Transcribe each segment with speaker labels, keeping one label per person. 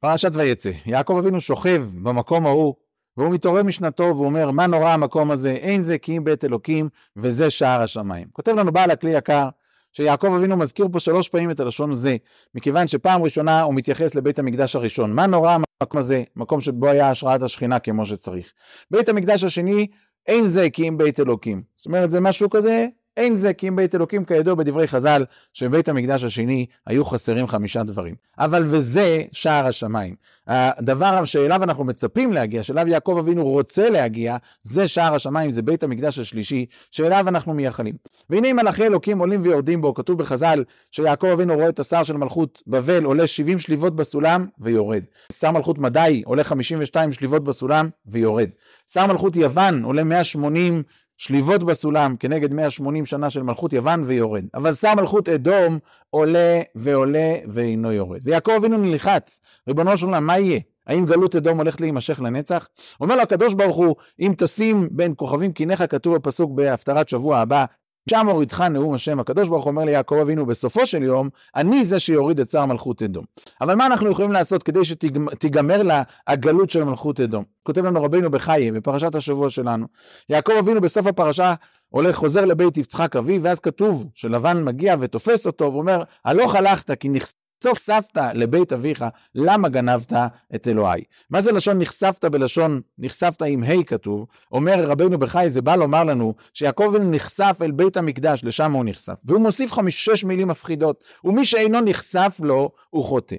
Speaker 1: פרשת ויצא, יעקב אבינו שוכב במקום ההוא, והוא מתעורר משנתו והוא אומר, מה נורא המקום הזה, אין זה כי אם בית אלוקים, וזה שער השמיים. כותב לנו בעל הכלי יקר, שיעקב אבינו מזכיר פה שלוש פעמים את הלשון זה, מכיוון שפעם ראשונה הוא מתייחס לבית המקדש הראשון. מה נורא המקום הזה, מקום שבו היה השראת השכינה כמו שצריך. בית המקדש השני, אין זה כי אם בית אלוקים. זאת אומרת, זה משהו כזה אין זה כי אם בית אלוקים כידוע בדברי חז"ל, שבבית המקדש השני היו חסרים חמישה דברים. אבל וזה שער השמיים. הדבר שאליו אנחנו מצפים להגיע, שאליו יעקב אבינו רוצה להגיע, זה שער השמיים, זה בית המקדש השלישי, שאליו אנחנו מייחלים. והנה מלאכי אלוקים עולים ויורדים בו, כתוב בחז"ל, שיעקב אבינו רואה את השר של מלכות בבל עולה 70 שליבות בסולם ויורד. שר מלכות מדי עולה 52 שליבות בסולם ויורד. שר מלכות יוון עולה 180 שליבות בסולם כנגד 180 שנה של מלכות יוון ויורד. אבל שר מלכות אדום עולה ועולה ואינו יורד. ויעקב אבינו נלחץ, ריבונו של עולם, מה יהיה? האם גלות אדום הולכת להימשך לנצח? אומר לו הקדוש ברוך הוא, אם תשים בין כוכבים קיניך, כתוב בפסוק בהפטרת שבוע הבא, שם הורידך נאום השם. הקדוש ברוך הוא אומר ליעקב אבינו, בסופו של יום, אני זה שיוריד את שר מלכות אדום. אבל מה אנחנו יכולים לעשות כדי שתיגמר לה הגלות של מלכות אדום? כותב לנו רבינו בחיי, בפרשת השבוע שלנו. יעקב אבינו בסוף הפרשה הולך, חוזר לבית יצחק אביו, ואז כתוב שלבן מגיע ותופס אותו, ואומר, הלוך הלכת כי נכס... נחשפת לבית אביך, למה גנבת את אלוהי? מה זה לשון נחשפת בלשון, נחשפת עם ה' כתוב, אומר רבנו בחי, זה בא לומר לנו שיעקב נחשף אל בית המקדש, לשם הוא נחשף. והוא מוסיף חמש-שש מילים מפחידות, ומי שאינו נחשף לו, הוא חוטא.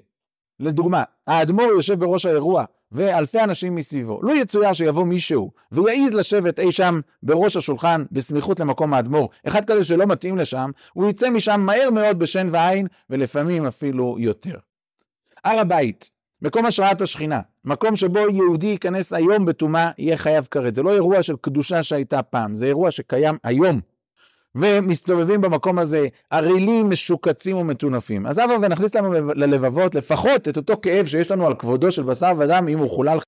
Speaker 1: לדוגמה, האדמו"ר יושב בראש האירוע, ואלפי אנשים מסביבו. לא יצויר שיבוא מישהו ויעז לשבת אי שם בראש השולחן בסמיכות למקום האדמו"ר, אחד כזה שלא מתאים לשם, הוא יצא משם מהר מאוד בשן ועין, ולפעמים אפילו יותר. הר הבית, מקום השראת השכינה, מקום שבו יהודי ייכנס היום בטומאה, יהיה חייב כרת. זה לא אירוע של קדושה שהייתה פעם, זה אירוע שקיים היום. ומסתובבים במקום הזה ערילים, משוקצים ומטונפים. אז אבא ונכניס לנו ללבבות לפחות את אותו כאב שיש לנו על כבודו של בשר ודם אם הוא חולל.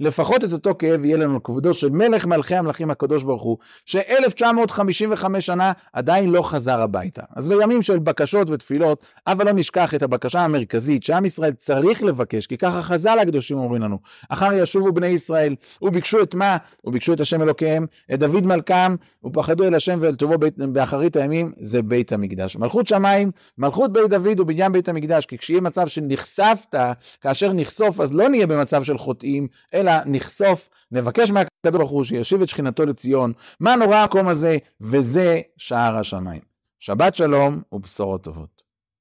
Speaker 1: לפחות את אותו כאב יהיה לנו כבודו של מלך מלכי המלכים הקדוש ברוך הוא, ש-1955 שנה עדיין לא חזר הביתה. אז בימים של בקשות ותפילות, אבל לא נשכח את הבקשה המרכזית שעם ישראל צריך לבקש, כי ככה חז"ל הקדושים אומרים לנו, אחר ישובו בני ישראל, וביקשו את מה? וביקשו את השם אלוקיהם, את דוד מלכם, ופחדו אל השם ואל טובו בית, באחרית הימים, זה בית המקדש. מלכות שמיים, מלכות בית דוד ובניין בית המקדש, כי כשיהיה מצב שנחשפת, כאשר נחשוף, אז לא נהיה במצב של חוטאים, אלא נחשוף, נבקש מהקדוש ברוך הוא שישיב את שכינתו לציון. מה נורא המקום הזה? וזה שער השמיים. שבת שלום ובשורות טובות.